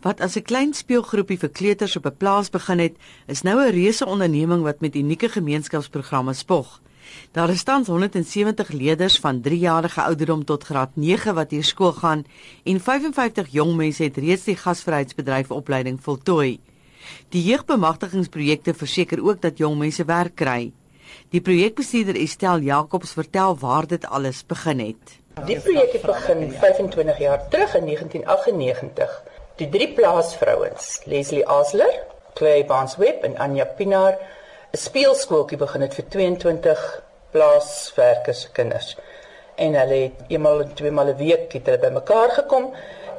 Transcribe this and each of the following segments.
Wat as 'n klein speelgroepie vir kleuters op 'n plaas begin het, is nou 'n reuse onderneming wat met unieke gemeenskapsprogramme spog. Daar is tans 170 leerders van 3-jarige ouderdom tot graad 9 wat hier skool gaan en 55 jong mense het reeds die gasvryheidsbedryf opleiding voltooi. Die jeugbemagtigingsprojekte verseker ook dat jong mense werk kry. Die projekbestuurder Estel Jacobs vertel waar dit alles begin het. Die projek het begin 25 jaar terug in 1998. Die drie plaasvrouens, Leslie Asler, Clay Bansweb en Anja Pinaar, 'n speelskooltjie begin het vir 22 plaaswerkers se kinders. En hulle het eenmal en tweemal 'n week het hulle bymekaar gekom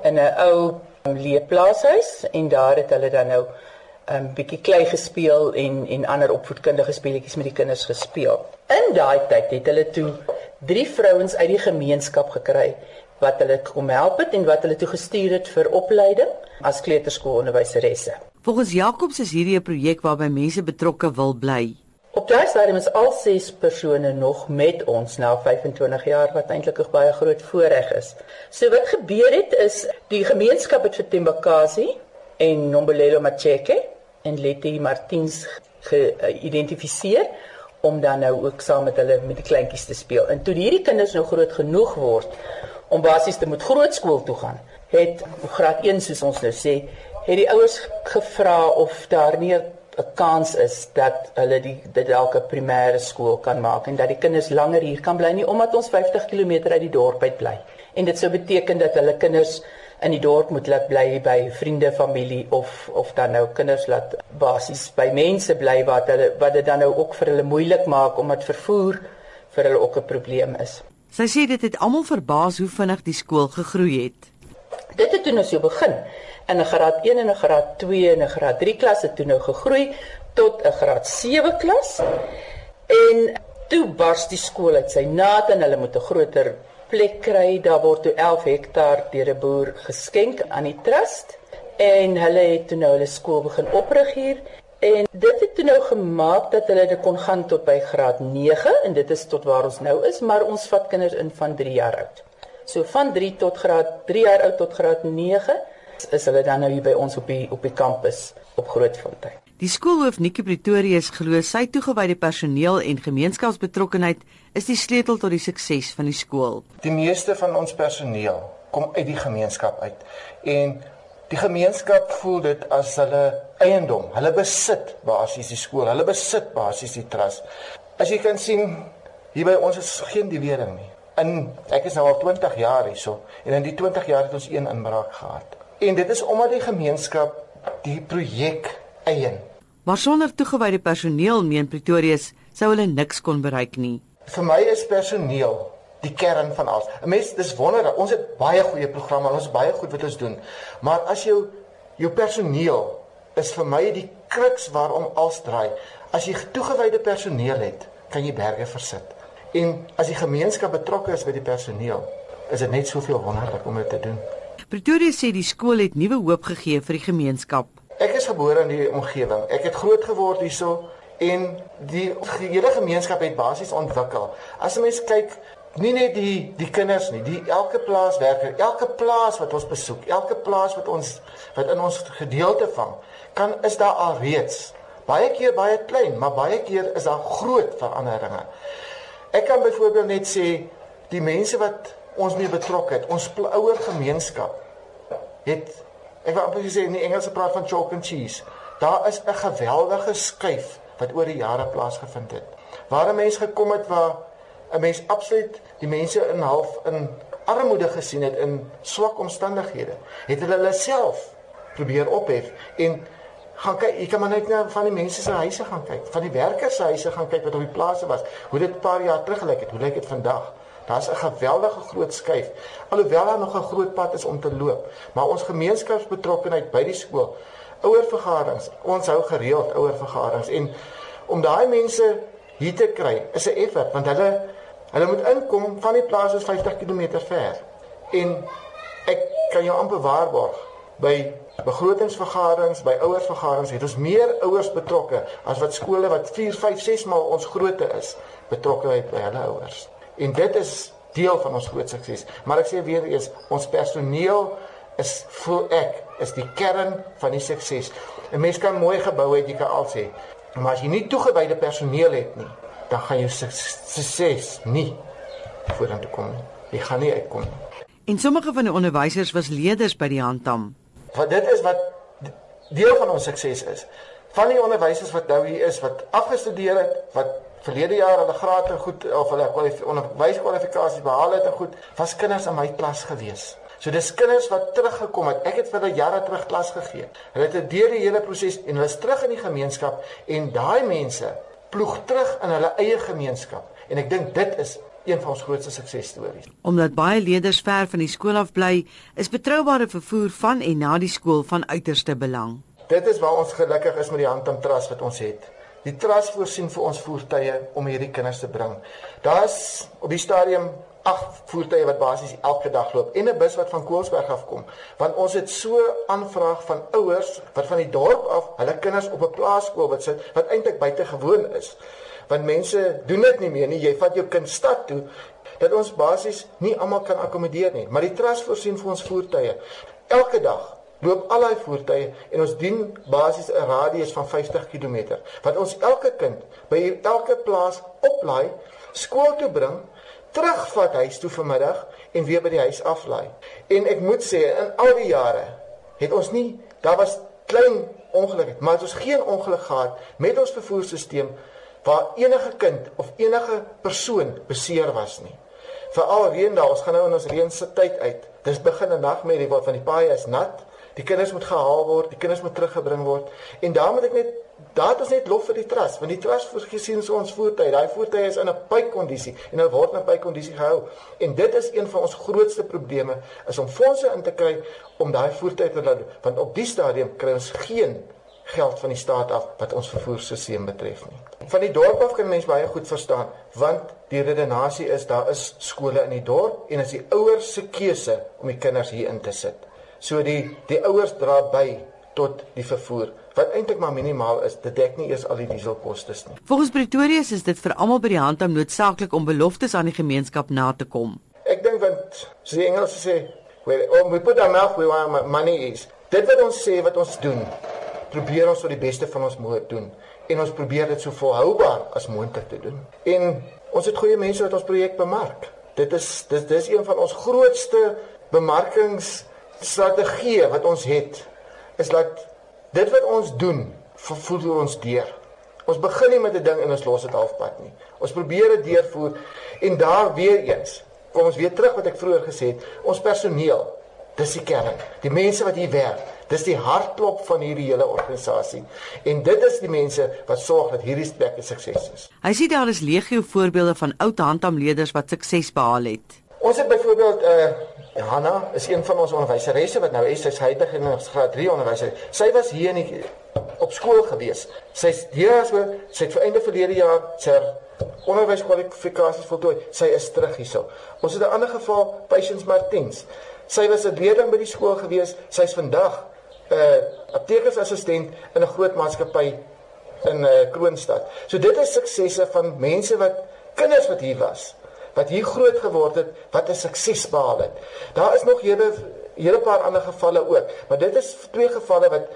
in 'n ou leefplaashuis en daar het hulle dan nou 'n um, bietjie klei gespeel en en ander opvoedkundige speletjies met die kinders gespeel. In daai tyd het hulle toe drie vrouens uit die gemeenskap gekry wat hulle kom help het en wat hulle toe gestuur het vir opleiding as kleuterskoolonderwyseresse. Volgens Jacobs is hierdie 'n projek waarby mense betrokke wil bly. Op daai stadium is al ses persone nog met ons nou 25 jaar wat eintlik 'n baie groot voorreg is. So wat gebeur het is die gemeenskap het vir Tembakasi en Nombelelo Macheke en Letty Martins geïdentifiseer om dan nou ook saam met hulle met die kleintjies te speel. En toe hierdie kinders nou groot genoeg word om basies te moet grootskool toe gaan, het graad 1 soos ons nou sê, het die ouers gevra of daar nie 'n kans is dat hulle die dit elke primêre skool kan maak en dat die kinders langer hier kan bly nie omdat ons 50 km uit die dorp uit bly. En dit sou beteken dat hulle kinders in die dorp moet laat bly by vriende, familie of of dan nou kinders laat basies by mense bly wat hulle wat dit dan nou ook vir hulle moeilik maak omdat vervoer vir hulle ook 'n probleem is. Sy sê dit het almal verbaas hoe vinnig die skool gegroei het. Dit het toe nou so begin. In 'n graad 1 en 'n graad 2 en 'n graad 3 klas het toe nou gegroei tot 'n graad 7 klas. En toe bars die skool uit sy naad en hulle moet 'n groter plek kry. Daar word toe 11 hektaar deur 'n boer geskenk aan die trust en hulle het toe nou hulle skool begin oprig hier en dit het toe nou gemaak dat hulle dit kon gaan tot by graad 9 en dit is tot waar ons nou is, maar ons vat kinders in van 3 jaar oud. So van 3 tot graad 3 jaar oud tot graad 9 is hulle dan nou hier by ons op die op die kampus op Grootfontein. Die skoolhoof Nikki Pretorius glo sy toegewyde personeel en gemeenskapsbetrokkenheid is die sleutel tot die sukses van die skool. Die meeste van ons personeel kom uit die gemeenskap uit en die gemeenskap voel dit as hulle eiendom. Hulle besit basies die skool, hulle besit basies die trust. As jy kan sien hier by ons is geen diewering nie. In ek is nou al 20 jaar hierso en in die 20 jaar het ons een inbraak gehad. En dit is omdat die gemeenskap die projek eien Maar sonder toegewyde personeel meen Pretorius sou hulle niks kon bereik nie. Vir my is personeel die kern van alles. 'n Mens dis wonderlik. Ons het baie goeie programme, ons baie goed wat ons doen. Maar as jou jou personeel is vir my die kruks waarom alles draai. As jy toegewyde personeel het, kan jy berge versit. En as die gemeenskap betrokke is by die personeel, is dit net soveel wonderlik om dit te doen. Pretoria sê die skool het nuwe hoop gegee vir die gemeenskap. Ek is gebore in die omgewing. Ek het groot geword hierso en die hele gemeenskap het basies ontwikkel. As 'n mens kyk, nie net die die kinders nie, die elke plaaswerker, elke plaas wat ons besoek, elke plaas wat ons wat in ons gedeelte vang, kan is daar al reeds baie keer baie klein, maar baie keer is daar groot veranderinge. Ek kan byvoorbeeld net sê die mense wat ons mee betrok het, ons ouer gemeenskap het Ek wou amper sê in die Engelse praat van chalk and cheese. Daar is 'n geweldige skuif wat oor die jare plaasgevind het. Waar 'n mens gekom het waar 'n mens absoluut die mense in half in armoede gesien het in swak omstandighede, het hulle hulle self probeer ophef en gaan kyk, jy kan maar net na van die mense se huise gaan kyk, van die werkers se huise gaan kyk wat op die plase was, hoe dit 'n paar jaar terug gelyk het, hoe lyk dit vandag? Daar's 'n geweldige groot skuif. Alhoewel daar nog 'n groot pad is om te loop, maar ons gemeenskapsbetrokkenheid by die skool, ouervergaderings, ons hou gereeld ouervergaderings en om daai mense hier te kry is 'n effort want hulle hulle moet inkom van die plaas is 50 km ver. En ek kan jou amper waarborg by begrotingsvergaderings, by ouervergaderings het ons meer ouers betrokke as wat skole wat 4, 5, 6 maal ons grootte is betrokke by hulle ouers. En dit is deel van ons groot sukses. Maar ek sê weer eens, ons personeel is voel ek is die kern van die sukses. 'n Mens kan mooi gebou hê, jy kan al sê, maar as jy nie toegewyde personeel het nie, dan gaan jou sukses nie vorentoe kom nie. Jy gaan nie uitkom nie. En sommige van die onderwysers was leerders by die handam. Want dit is wat deel van ons sukses is. Van die onderwysers wat nou hier is wat afgestudeer het, wat verlede jaar hulle graad en goed of hulle onderwyskwalifikasies behaal het en goed, was kinders in my klas gewees. So dis kinders wat teruggekom het. Ek het vir hulle jare terug klas gegee. Hulle het deur die hele proses en hulle is terug in die gemeenskap en daai mense ploeg terug in hulle eie gemeenskap. En ek dink dit is een van ons grootste suksesstories. Omdat baie leerders ver van die skool af bly, is betroubare vervoer van en na die skool van uiterste belang. Dit is waar ons gelukkig is met die Handam Trust wat ons het. Die trust voorsien vir ons voertuie om hierdie kinders te bring. Daar's op die stadium 8 voertuie wat basies elke dag loop en 'n bus wat van Koelsberg af kom. Want ons het so aanvraag van ouers wat van die dorp af hulle kinders op 'n plaaskool wat sit wat eintlik buite gewoon is. Want mense doen dit nie meer nie. Jy vat jou kind stad toe dat ons basies nie almal kan akkommodeer nie, maar die trust voorsien vir ons voertuie elke dag loop al daai voertuie en ons dien basies 'n radius van 50 km wat ons elke kind by elke plaas oplaai, skool toe bring, terugvat huis toe vanmiddag en weer by die huis aflaai. En ek moet sê in al die jare het ons nie daar was klein ongelukke, maar het ons geen ongeluk gehad met ons vervoerstelsel waar enige kind of enige persoon beseer was nie. Veral reën daar, ons gaan nou in ons reën se tyd uit. Dis begin 'n nagmerrie waar van die paaie is nat Die kinders moet gehaal word, die kinders moet teruggebring word. En daar moet ek net daar het ons net lof vir die trust, want die trust voorsien so ons voertuie. Daai voertuie is in 'n pykondisie en hulle word in 'n pykondisie gehou. En dit is een van ons grootste probleme is om fondse in te kry om daai voertuie te laat want op die stadium kry ons geen geld van die staat af wat ons vervoerstelsel betref nie. Van die dorp af kan mense baie goed verstaan want die redenasie is daar is skole in die dorp en as die ouers se keuse om die kinders hier in te sit. So die die ouers dra by tot die vervoer wat eintlik maar minimaal is. Dit dek nie eers al die dieselkoste nie. Volgens Pretorius is dit vir almal by die hand om noodsaaklik om beloftes aan die gemeenskap na te kom. Ek dink want so die Engels sê we oh, we put our mouth where our money is. Dit wat ons sê wat ons doen, probeer ons tot die beste van ons moed doen en ons probeer dit so volhoubaar as moontlik te doen. En ons het goeie mense wat ons projek bemark. Dit is dis dis een van ons grootste bemarkings strategie wat ons het is dat dit wat ons doen vervoer ons deur. Ons begin nie met 'n ding en ons los dit halfpad nie. Ons probeer dit deurvoer en daar weer eens kom ons weer terug wat ek vroeër gesê het, ons personeel, dis die kern. Die mense wat hier werk, dis die hartklop van hierdie hele organisasie. En dit is die mense wat sorg dat hierdie plek 'n sukses is. Hy sê daar is legio voorbeelde van oud handhamleerders wat sukses behaal het. Ons het byvoorbeeld 'n uh, eh, Hanna is een van ons onderwyseresse wat nou is sy's huidig in graad 3 onderwyser. Sy was hier in die, op skool gewees. Sy's hier so sy het vir einde verlede jaar sy onderwyskwalifikasies voltooi. Sy is terug hierso. Ons het 'n ander geval, Patience Martins. Sy was 'n leerling by die skool gewees. Sy's vandag 'n uh, aptekersassistent in 'n groot maatskappy in uh, Kroonstad. So dit is suksesse van mense wat kinders wat hier was wat hier groot geword het wat 'n sukses behaal het. Daar is nog hele hele paar ander gevalle ook, maar dit is twee gevalle wat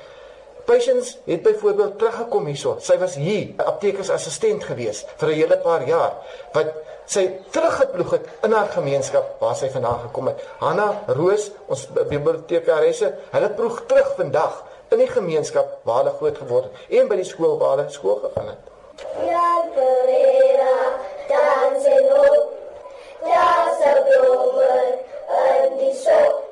Patience het byvoorbeeld teruggekom hierso. Sy was hier 'n aptekersassistent gewees vir 'n hele paar jaar wat sy teruggeploeg het in haar gemeenskap waar sy vandaan gekom het. Hanna Roos, ons bibliotekaresse, hulle proeg terug vandag in die gemeenskap waar hulle groot geword het en by die skool waar hulle skool gegaan het. Ja, Ja, se bloemen en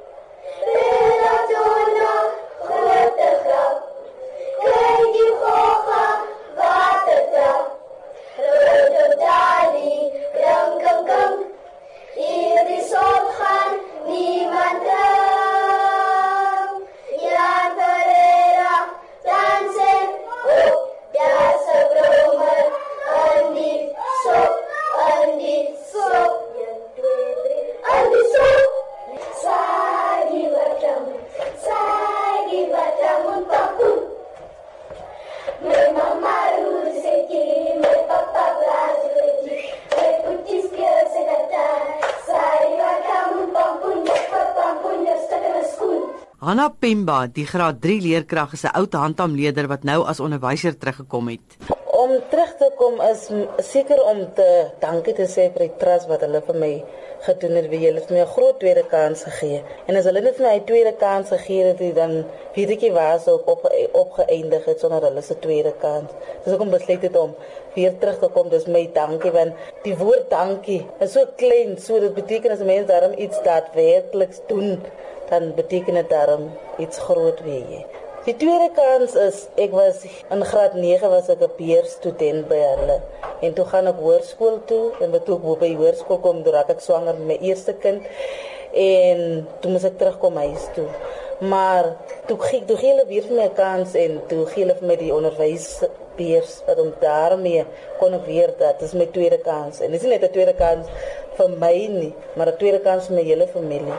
Hanna Pemba, die graad 3 leerkrag is 'n ou handhamleder wat nou as onderwyser teruggekom het. Om terug te kom is seker om te dankie te sê vir die trust wat hulle vir my gedoen het, wie hulle vir my 'n groot tweede kans gegee. En as hulle net vir my 'n tweede kans gegee het, dan weet ek nie waar sou op opgeëindig het sonder hulle se tweede kans. Dis ek om besluit het om weer terug te kom. Dis my dankie want die woord dankie is so klein, so dit beteken as 'n mens daarom iets daadwerklik doen, dan beteken dit daarom iets groot wie jy. Die tweede kans is ek was in graad 9 was ek 'n peerstudent by hulle. En toe gaan ek hoërskool toe en wat toe ek by hoërskool kom, raak ek swanger met my eerste kind en toe moet ek terugkom huis toe. Maar toe gee toe gee hulle weer vir my 'n kans en toe gee hulle vir my die onderwys peers wat om daarmee kon weer dat dis my tweede kans. En dis nie net 'n tweede kans vir my nie, maar 'n tweede kans vir my hele familie.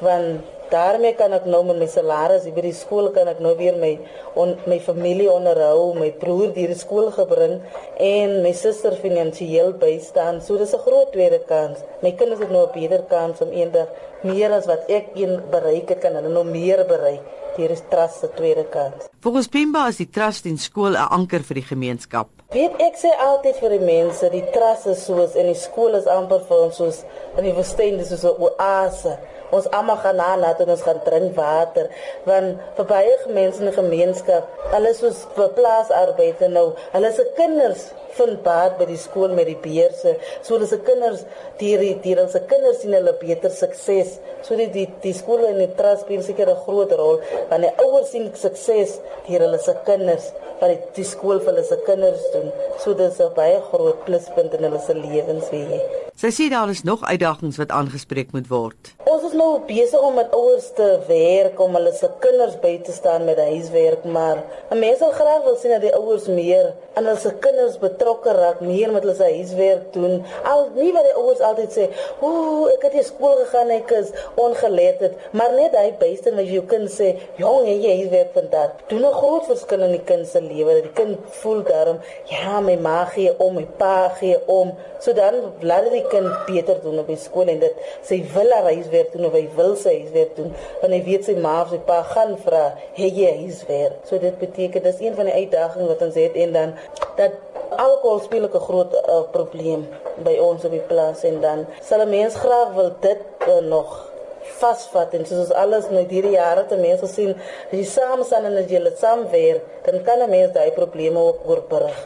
Want daarmee kan ek nou met my salaris by die skool kan ek nou weer my on, my familie onderhou, my broer deur die skool gebring en my suster finansiëel bystaan. So dis 'n groot tweede kans. My kinders het nou 'n beter kans om eendag meer as wat ek een bereik het kan hulle nou meer bereik. Hier is trust se tweede kans. Volgens Pimba is die trust in skool 'n anker vir die gemeenskap. Weet ek sê altyd vir die mense, die trust is soos in die skool is amper vir ons soos in die woestyn, dis soos 'n oase ons almal gaan na laat en ons gaan drink water want vir baie mense in die gemeenskap alles soos vir plaasarbeid en nou hulle se kinders vind baat by die skool met die beurse. So hulle se kinders die die hulle se kinders sien hulle beter sukses. So die die, die skool en die trust speel seker 'n groot rol want die ouers sien sukses deur hulle se kinders wat die, die skool vir hulle se kinders doen. So dis 'n baie groot pluspunt in hulle se lewens wie Sy sê daar is nog uitdagings wat aangespreek moet word. Ons is nou besig om met ouers te werk om hulle se kinders by te staan met huiswerk, maar 'n mens sal graag wil sien dat die ouers meer aan hulle se kinders betrokke raak, meer met hulle se huiswerk doen. Al nie wat die ouers altyd sê, "Ooh, ek het nie skool gegaan ek is ongeleerd." Het, maar net hy byste wat jou kind sê, "Jong, jy huiswerk vandag." Doen 'n groot verskil in die kind se lewe. Die kind voel daarom, "Ja, my ma gee om, my pa gee om." So dan laat die kind beter doen op die skool en dit sy wil haar huiswerk doen of hy wil sy huiswerk doen want hy weet sy ma of sy pa gaan vra hey jy huiswerk so dit beteken dis een van die uitdagings wat ons het en dan dat alkohol speel 'n groot uh, probleem by ons op die plaas en dan sal 'n mens graag wil dit uh, nog vasvat en soos alles met hierdie jare te mense sien as jy saam staan en as jy dit saam weer dan kan 'n mens daai probleme ook oorbrug.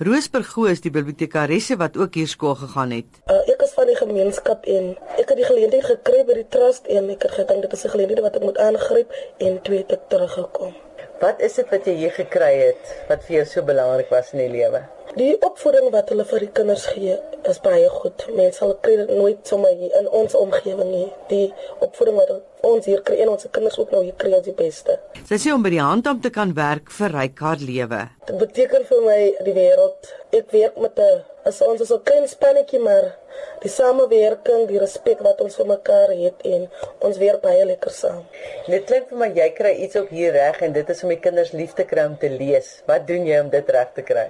Roosbergo is die bibliotekaresse wat ook hier skool gegaan het. Uh, ek is van die gemeenskap en ek het die geleentheid gekry by die trust en ek het gedink dit is 'n geleentheid wat ek moet aangryp en twee het teruggekom. Wat is dit wat jy hier gekry het wat vir jou so belangrik was in die lewe? Die opvoeding wat hulle vir die kinders gee is baie goed. Mense sal kry nooit sommer hier in ons omgewing nie. Die opvoeding wat ons hier kry en ons kinders ook nou hier kry is die beste. Sy sê om by die handam te kan werk vir ryk haar lewe. Dit beteken vir my die wêreld. Ek werk met 'n as ons is 'n klein spannetjie maar die samewerking, die respek wat ons vir mekaar het en ons werk baie lekker saam. Dit klink vir my jy kry iets op hier reg en dit is om die kinders lief te kry om te lees. Wat doen jy om dit reg te kry?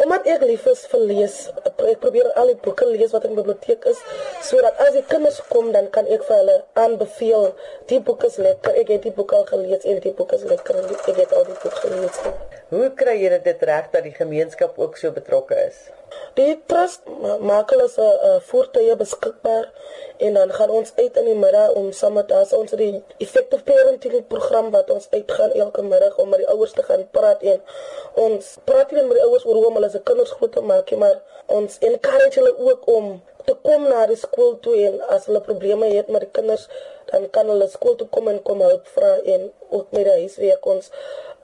Omdat ek lief is vir lees, ek probeer al die boeke lees wat in die biblioteek is sodat as die kinders kom dan kan ek vir hulle aanbeveel die boek is lekker. Ek het die boek al gelees en die boek is lekker ek het al die boek gelees. Hoe kry jy dit reg dat die gemeenskap ook so betrokke is? Die trust maak hulle se uh, voertuie beskikbaar en dan gaan ons uit in die middag om saam met as ons die effective parenting program wat ons uitgaan elke middag om met die ouers te gaan praat en ons praat nie met die ouers oor hoe om hulle se kinders groot te maak nie maar ons encourage hulle ook om te kom na die skool toe en as hulle probleme het met die kinders dan kan hulle skool toe kom en kom help vra en ook met die huiswerk ons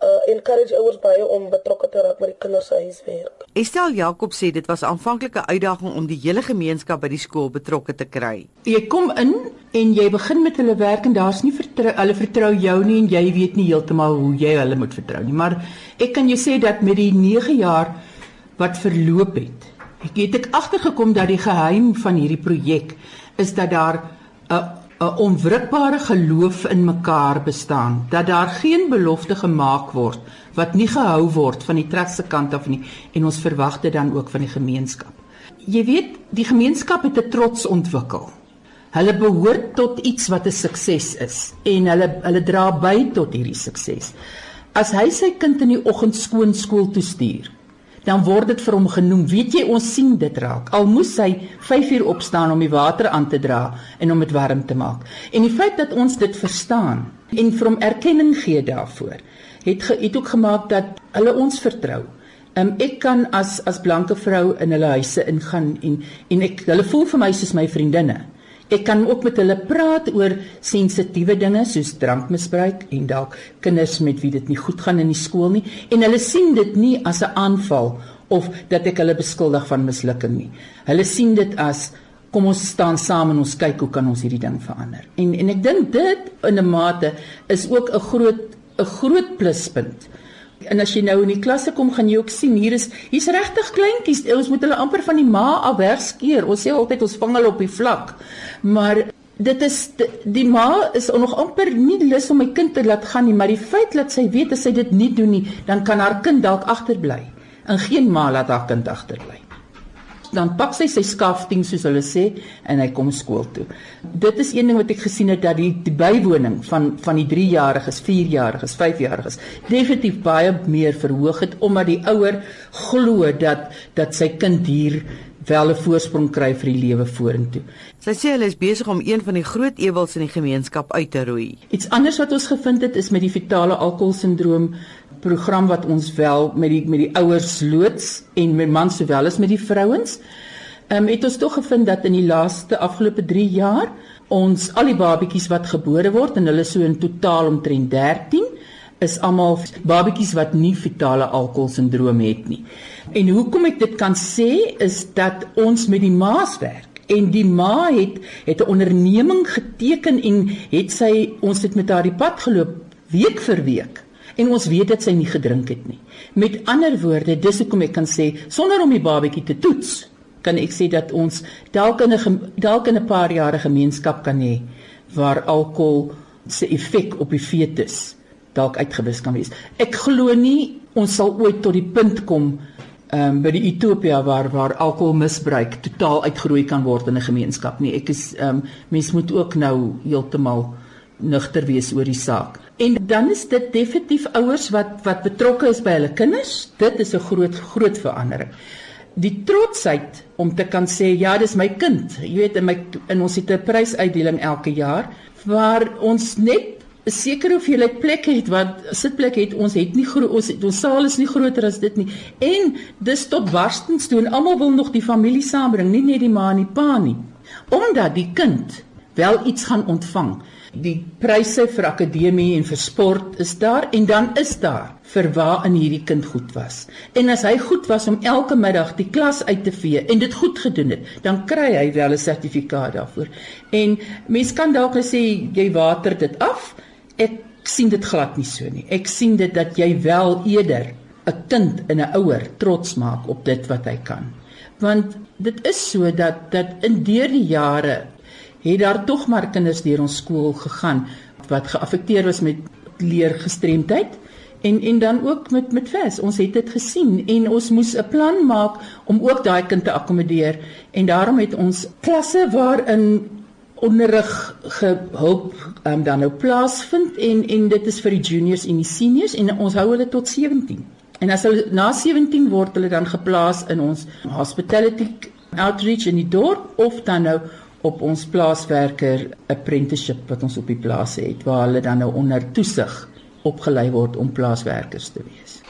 uh, encourage ouers baie om betrokke te raak met die kinders se huiswerk. Estel Jakob sê dit was aanvanklik 'n uitdaging om die hele gemeenskap by die skool betrokke te kry. Jy kom in en jy begin met hulle werk en daar's nie vertrou hulle vertrou jou nie en jy weet nie heeltemal hoe jy hulle moet vertrou nie. Maar ek kan jou sê dat met die 9 jaar wat verloop het, het ek agtergekom dat die geheim van hierdie projek is dat daar 'n 'n onwrikbare geloof in mekaar bestaan dat daar geen belofte gemaak word wat nie gehou word van die trust se kant af nie en ons verwag dit dan ook van die gemeenskap. Jy weet, die gemeenskap het 'n trots ontwikkel. Hulle behoort tot iets wat 'n sukses is en hulle hulle dra by tot hierdie sukses. As hy sy kind in die oggend skoon skool toe stuur, dan word dit vir hom genoem. Weet jy, ons sien dit raak. Al moes hy 5 uur opstaan om die water aan te dra en om dit warm te maak. En die feit dat ons dit verstaan en vir hom erkenning gee daarvoor, het ge, het ook gemaak dat hulle ons vertrou. Um, ek kan as as blanke vrou in hulle huise ingaan en en ek hulle voel vir my soos my vriendinne. Ek kan ook met hulle praat oor sensitiewe dinge soos drankmisbruik en dalk kinders met wie dit nie goed gaan in die skool nie en hulle sien dit nie as 'n aanval of dat ek hulle beskuldig van mislukking nie. Hulle sien dit as kom ons staan saam en ons kyk hoe kan ons hierdie ding verander. En en ek dink dit in 'n mate is ook 'n groot 'n groot pluspunt En as jy nou in die klasse kom, gaan jy ook sien hier is hier's regtig kleintjies. Ons moet hulle amper van die ma af wegskeer. Ons sê altyd ons vang hulle op die vlak. Maar dit is die, die ma is nog amper nie lus om my kind te laat gaan nie, maar die feit dat sy weet as sy dit nie doen nie, dan kan haar kind dalk agterbly. En geen ma laat haar kind agterbly dan pak sy sy skafting soos hulle sê en hy kom skool toe. Dit is een ding wat ek gesien het dat die, die bywoning van van die 3-jariges, 4-jariges, 5-jariges definitief baie meer verhoog het omdat die ouer glo dat dat sy kind hier wel 'n voorsprong kry vir die lewe vorentoe. Sy sê hulle is besig om een van die groot ewels in die gemeenskap uit te roei. Iets anders wat ons gevind het is met die fetale alkoholsindroom program wat ons wel met die met die ouers loods en met mans sowel as met die vrouens. Ehm um, het ons tog gevind dat in die laaste afgelope 3 jaar ons al die babetjies wat gebore word en hulle so in totaal omtrent 13 is almal babetjies wat nie fetale alkoholsindroom het nie. En hoekom ek dit kan sê is dat ons met die maas werk en die ma het het 'n onderneming geteken en het sy ons het met haar die pad geloop week vir week en ons weet dat sy nie gedrink het nie. Met ander woorde, dis hoekom ek kan sê sonder om die babatjie te toets, kan ek sê dat ons dalk in 'n dalk in 'n paar jare gemeenskap kan hê waar alkohol se effek op die fetus dalk uitgewis kan wees. Ek glo nie ons sal ooit tot die punt kom ehm um, by die utopia waar waar alkoholmisbruik totaal uitgeroei kan word in 'n gemeenskap nie. Ek is ehm um, mens moet ook nou heeltemal nugter wees oor die saak. En dan is dit definitief ouers wat wat betrokke is by hulle kinders. Dit is 'n groot groot verandering. Die trotsheid om te kan sê ja, dis my kind. Jy weet in my in ons het 'n prysuitdeling elke jaar waar ons net 'n sekere hoeveelheid plekke het wat sitplekke het. Ons het nie ons het, ons saal is nie groter as dit nie. En dis tot barstens toe en almal wil nog die familie saambring, nie net die ma en die pa nie. Omdat die kind wel iets gaan ontvang die pryse vir akademie en vir sport is daar en dan is daar vir waar in hierdie kind goed was. En as hy goed was om elke middag die klas uit te vee en dit goed gedoen het, dan kry hy wel 'n sertifikaat daarvoor. En mens kan dalk sê jy water dit af. Ek sien dit glad nie so nie. Ek sien dit dat jy wel eerder 'n kind en 'n ouer trots maak op dit wat hy kan. Want dit is so dat dat in deur die jare het daar tog maar kinders deur ons skool gegaan wat geaffekteer was met leergestremdheid en en dan ook met met vers. Ons het dit gesien en ons moes 'n plan maak om ook daai kind te akkommodeer en daarom het ons klasse waarin onderrig gehulp um, dan nou plaasvind en en dit is vir die juniors en die seniors en ons hou hulle tot 17. En as hulle na 17 word hulle dan geplaas in ons hospitality outreach in die dorp of dan nou op ons plaaswerker apprenticeship wat ons op die plaas het waar hulle dan nou onder toesig opgelei word om plaaswerkers te wees.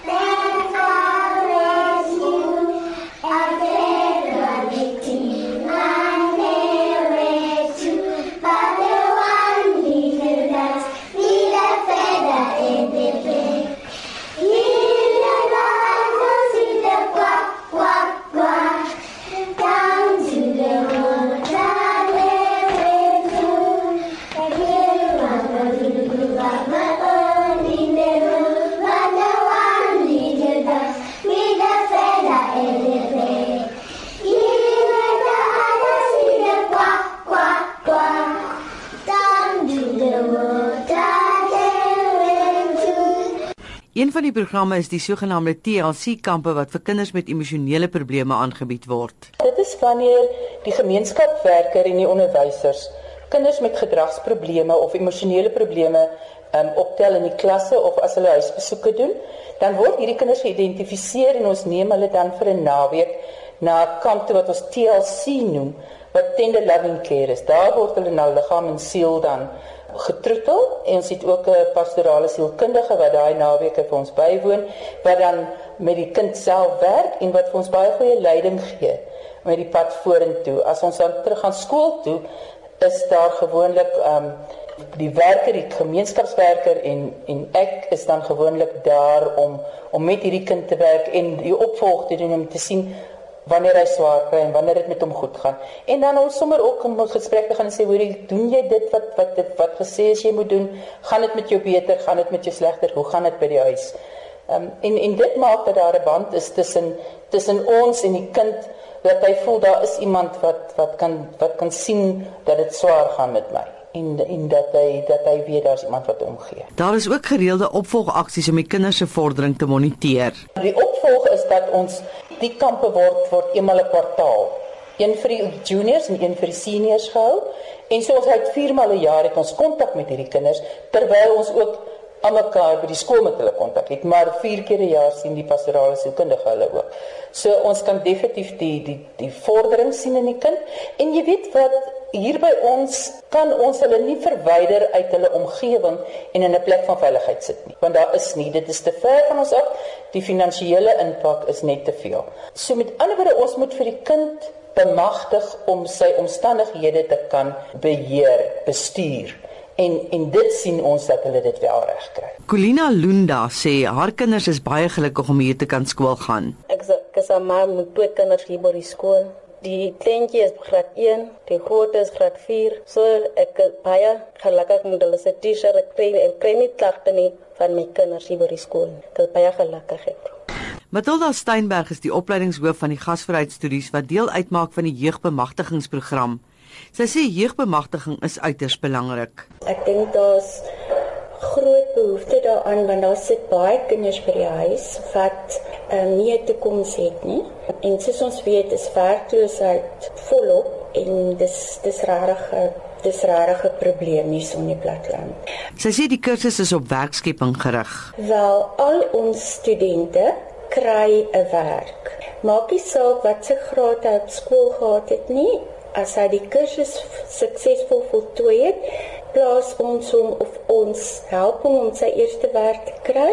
Een van die programme is die sogenaamde TLC kampe wat vir kinders met emosionele probleme aangebied word. Dit is wanneer die gemeenskapswerker en die onderwysers kinders met gedragsprobleme of emosionele probleme um, optel in die klasse of as hulle huisbesoeke doen, dan word hierdie kinders geïdentifiseer en ons neem hulle dan vir 'n naweek na 'n kamp toe wat ons TLC noem, wat tender loving care is. Daar word hulle nou liggaam en siel dan getroetel en ons het ook 'n pastorale sielkundige wat daai naweke vir ons bywoon wat dan met die kind self werk en wat vir ons baie goeie leiding gee met die pad vorentoe. As ons dan terug gaan skool toe, is daar gewoonlik um die werker, die gemeenskapswerker en en ek is dan gewoonlik daar om om met hierdie kind te werk en die opvolg te doen om te sien wanneer hy swaar kry en wanneer dit met hom goed gaan. En dan ons sommer ook om 'n gesprek te gaan sê, hoorie, doen jy dit wat wat dit wat gesê is jy moet doen? Gaan dit met jou beter? Gaan dit met jou slegter? Hoe gaan dit by die huis? Ehm um, en en dit maak dat daar 'n band is tussen tussen ons en die kind dat hy voel daar is iemand wat wat kan wat kan sien dat dit swaar gaan met my en en dat hy dat hy weet daar's iemand wat omgee. Daar is ook gereelde opvolgaksies om die kinders se vordering te moniteer. Die opvolg is dat ons die kampe word word eenmal 'n kwartaal. Een vir die juniors en een vir die seniors gehou. En so ons het 4 maal 'n jaar het ons kontak met hierdie kinders terwyl ons ook almekaar by die skool met hulle kontak het, maar 4 keer 'n jaar sien die pastorale sielkundige hulle ook. So ons kan definitief die die die vordering sien in die kind. En jy weet wat hier by ons kan ons hulle nie verwyder uit hulle omgewing en in 'n plek van veiligheid sit nie want daar is nie. Dit is te ver van ons af. Die finansiële impak is net te veel. So met ander woorde ons moet vir die kind bemagtig om sy omstandighede te kan beheer bestuur. En en dit sien ons dat hulle dit wel reg kry. Colina Lunda sê haar kinders is baie gelukkig om hier te kan skool gaan. Ek sê ek sê maar moet twee kinders hier by die skool Die kleintjie is graad 1, die groot is graad 4. So ek baie gelukkig met hulle se T-shirt ek kry en kry nie klagte nie van my kinders hier by die skool. Ek is baie gelukkig het. Matilda Steinberg is die opleidingshoof van die Gasvryheidstudies wat deel uitmaak van die jeugbemagtigingsprogram. Sy sê jeugbemagtiging is uiters belangrik. Ek dink daar's groot behoefte daaraan want daar sit baie kinders by die huis wat um, nie 'n toekoms het nie. En soos ons weet, is werkloosheid volop en dis dis regtig dis regtig 'n probleem hier so in die platteland. Sy sê die kursus is op werkskepping gerig. Wel, al ons studente kry 'n werk. Maak nie saak wat se graad hy op skool gehad het nie, as hy die kursus suksesvol voltooi het, plaas ons hom of ons help hom om sy eerste werk te kry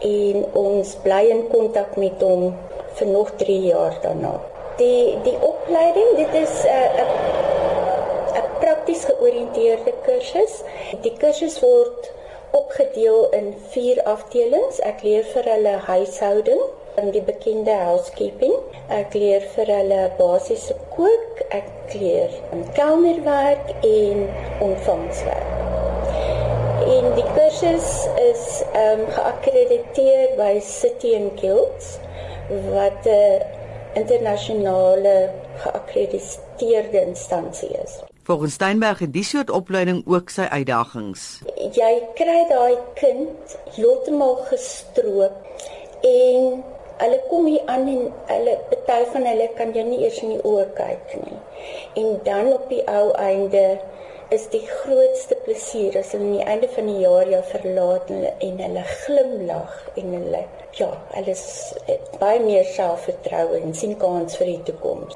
en ons bly in kontak met hom vir nog 3 jaar daarna. Die die opleiding, dit is 'n uh, 'n prakties georiënteerde kursus. Die kursus word opgedeel in 4 afdelings. Ek leer vir hulle huishouding, in die bekende housekeeping. Ek leer vir hulle basiese kook, ek leer kelnerwerk en ontvangswerk. En die kursus is ehm um, geakkrediteer by City and Guilds wat 'n internasionale geakkrediteerde instansie is. Volgens Steinberg het die soort opleiding ook sy uitdagings. Jy kry daai kind heeltemal gestroop en Hulle kom hier aan en hulle party van hulle kan jy nie eers in die oë kyk nie. En dan op die ou einde is die grootste plesier as hulle aan die einde van die jaar jou verlaat en en hulle glimlag en hulle ja, hulle is baie meer selfvertroue en sien kans vir die toekoms.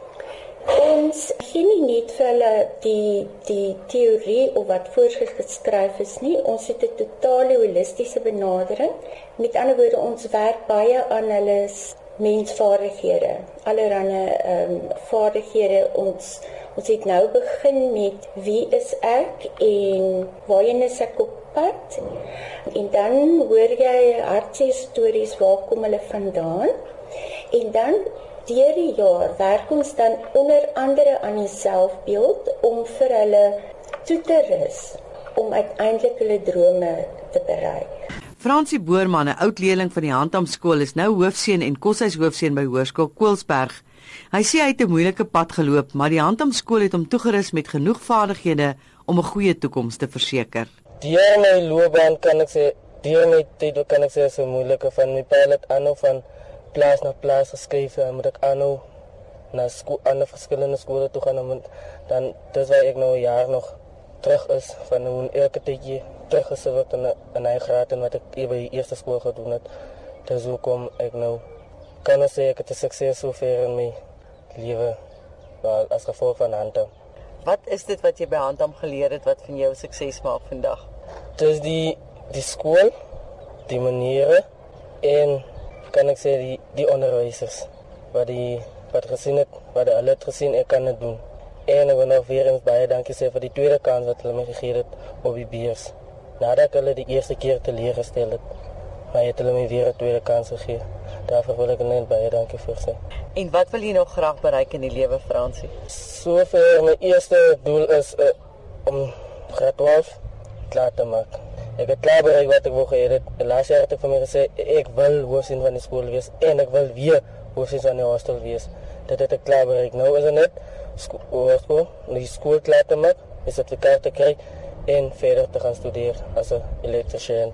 Ons gee nie net vir hulle die die teorie of wat voorgeskryf is nie. Ons het 'n totale holistiese benadering. Met ander woorde, ons werk baie aan hulle mensvaardighede. Allerhande ehm um, vaardighede ons ons het nou begin met wie is ek en waarheen is ek op pad? En dan hoor jy hartseer stories waar kom hulle vandaan? En dan deur die jaar werk ons dan onder andere aan die selfbeeld om vir hulle toe te rus om uiteindelik hulle drome te bereik. Fransie Boerman, 'n oud leerling van die Handam skool, is nou hoofseun en koshuishoofseun by Hoërskool Koelsberg. Hy sê hy het 'n moeilike pad geloop, maar die Handam skool het hom toegerus met genoeg vaardighede om 'n goeie toekoms te verseker. Deur my loopbaan kan ek sê, deur my tyd kan ek sê so moeilike van my pilot aanhou van plaas na plaas geskryf en moet ek aanhou na skool aan verskillende skole toe gaan om dan dis waar ek nou 'n jaar nog terug is van hoe elke tydjie terug is wat in 'n hy graad en wat ek by die eerste skool gedoen het. Dis hoekom ek nou kan sê ek het 'n sukses so ver in my lewe as gevolg van Handam. Wat is dit wat jy by Handam geleer het wat van jou sukses maak vandag? Dis die die skool, die maniere en kan ek sê die die onderwysers wat die wat gesien het, wat hulle het gesien ek kan dit doen. En ek wil nog weer eens baie dankie sê vir die tweede kans wat hulle my gegee het op die beurs. Nadat hulle die eerste keer teleurgestel het, maar het hulle my weer 'n tweede kans gegee. Daarvoor wil ek net baie dankie vir sê. En wat wil jy nog graag bereik in die lewe, Fransie? Sover my eerste doel is uh, om graad 12 klaar te maak. Ek het klaar bereik wat ek wou gehê het. Laas jaar het ek vir my gesê ek wil hoofsin van die skool wees en ek wil weer hoofsin van die hostel wees. Dit het ek klaar bereik. Nou is dit net skool, die skool klaar te maak, is dit klaar te kry en verder te gaan studeer as 'n elektriesien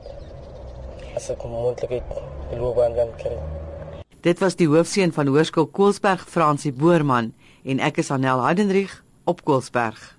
as ek moontlikheid loopbaan kan kry. Dit was die hoofseun van Hoërskool Koelsberg Fransie Boerman en ek is Anel Heidenrich op Koelsberg.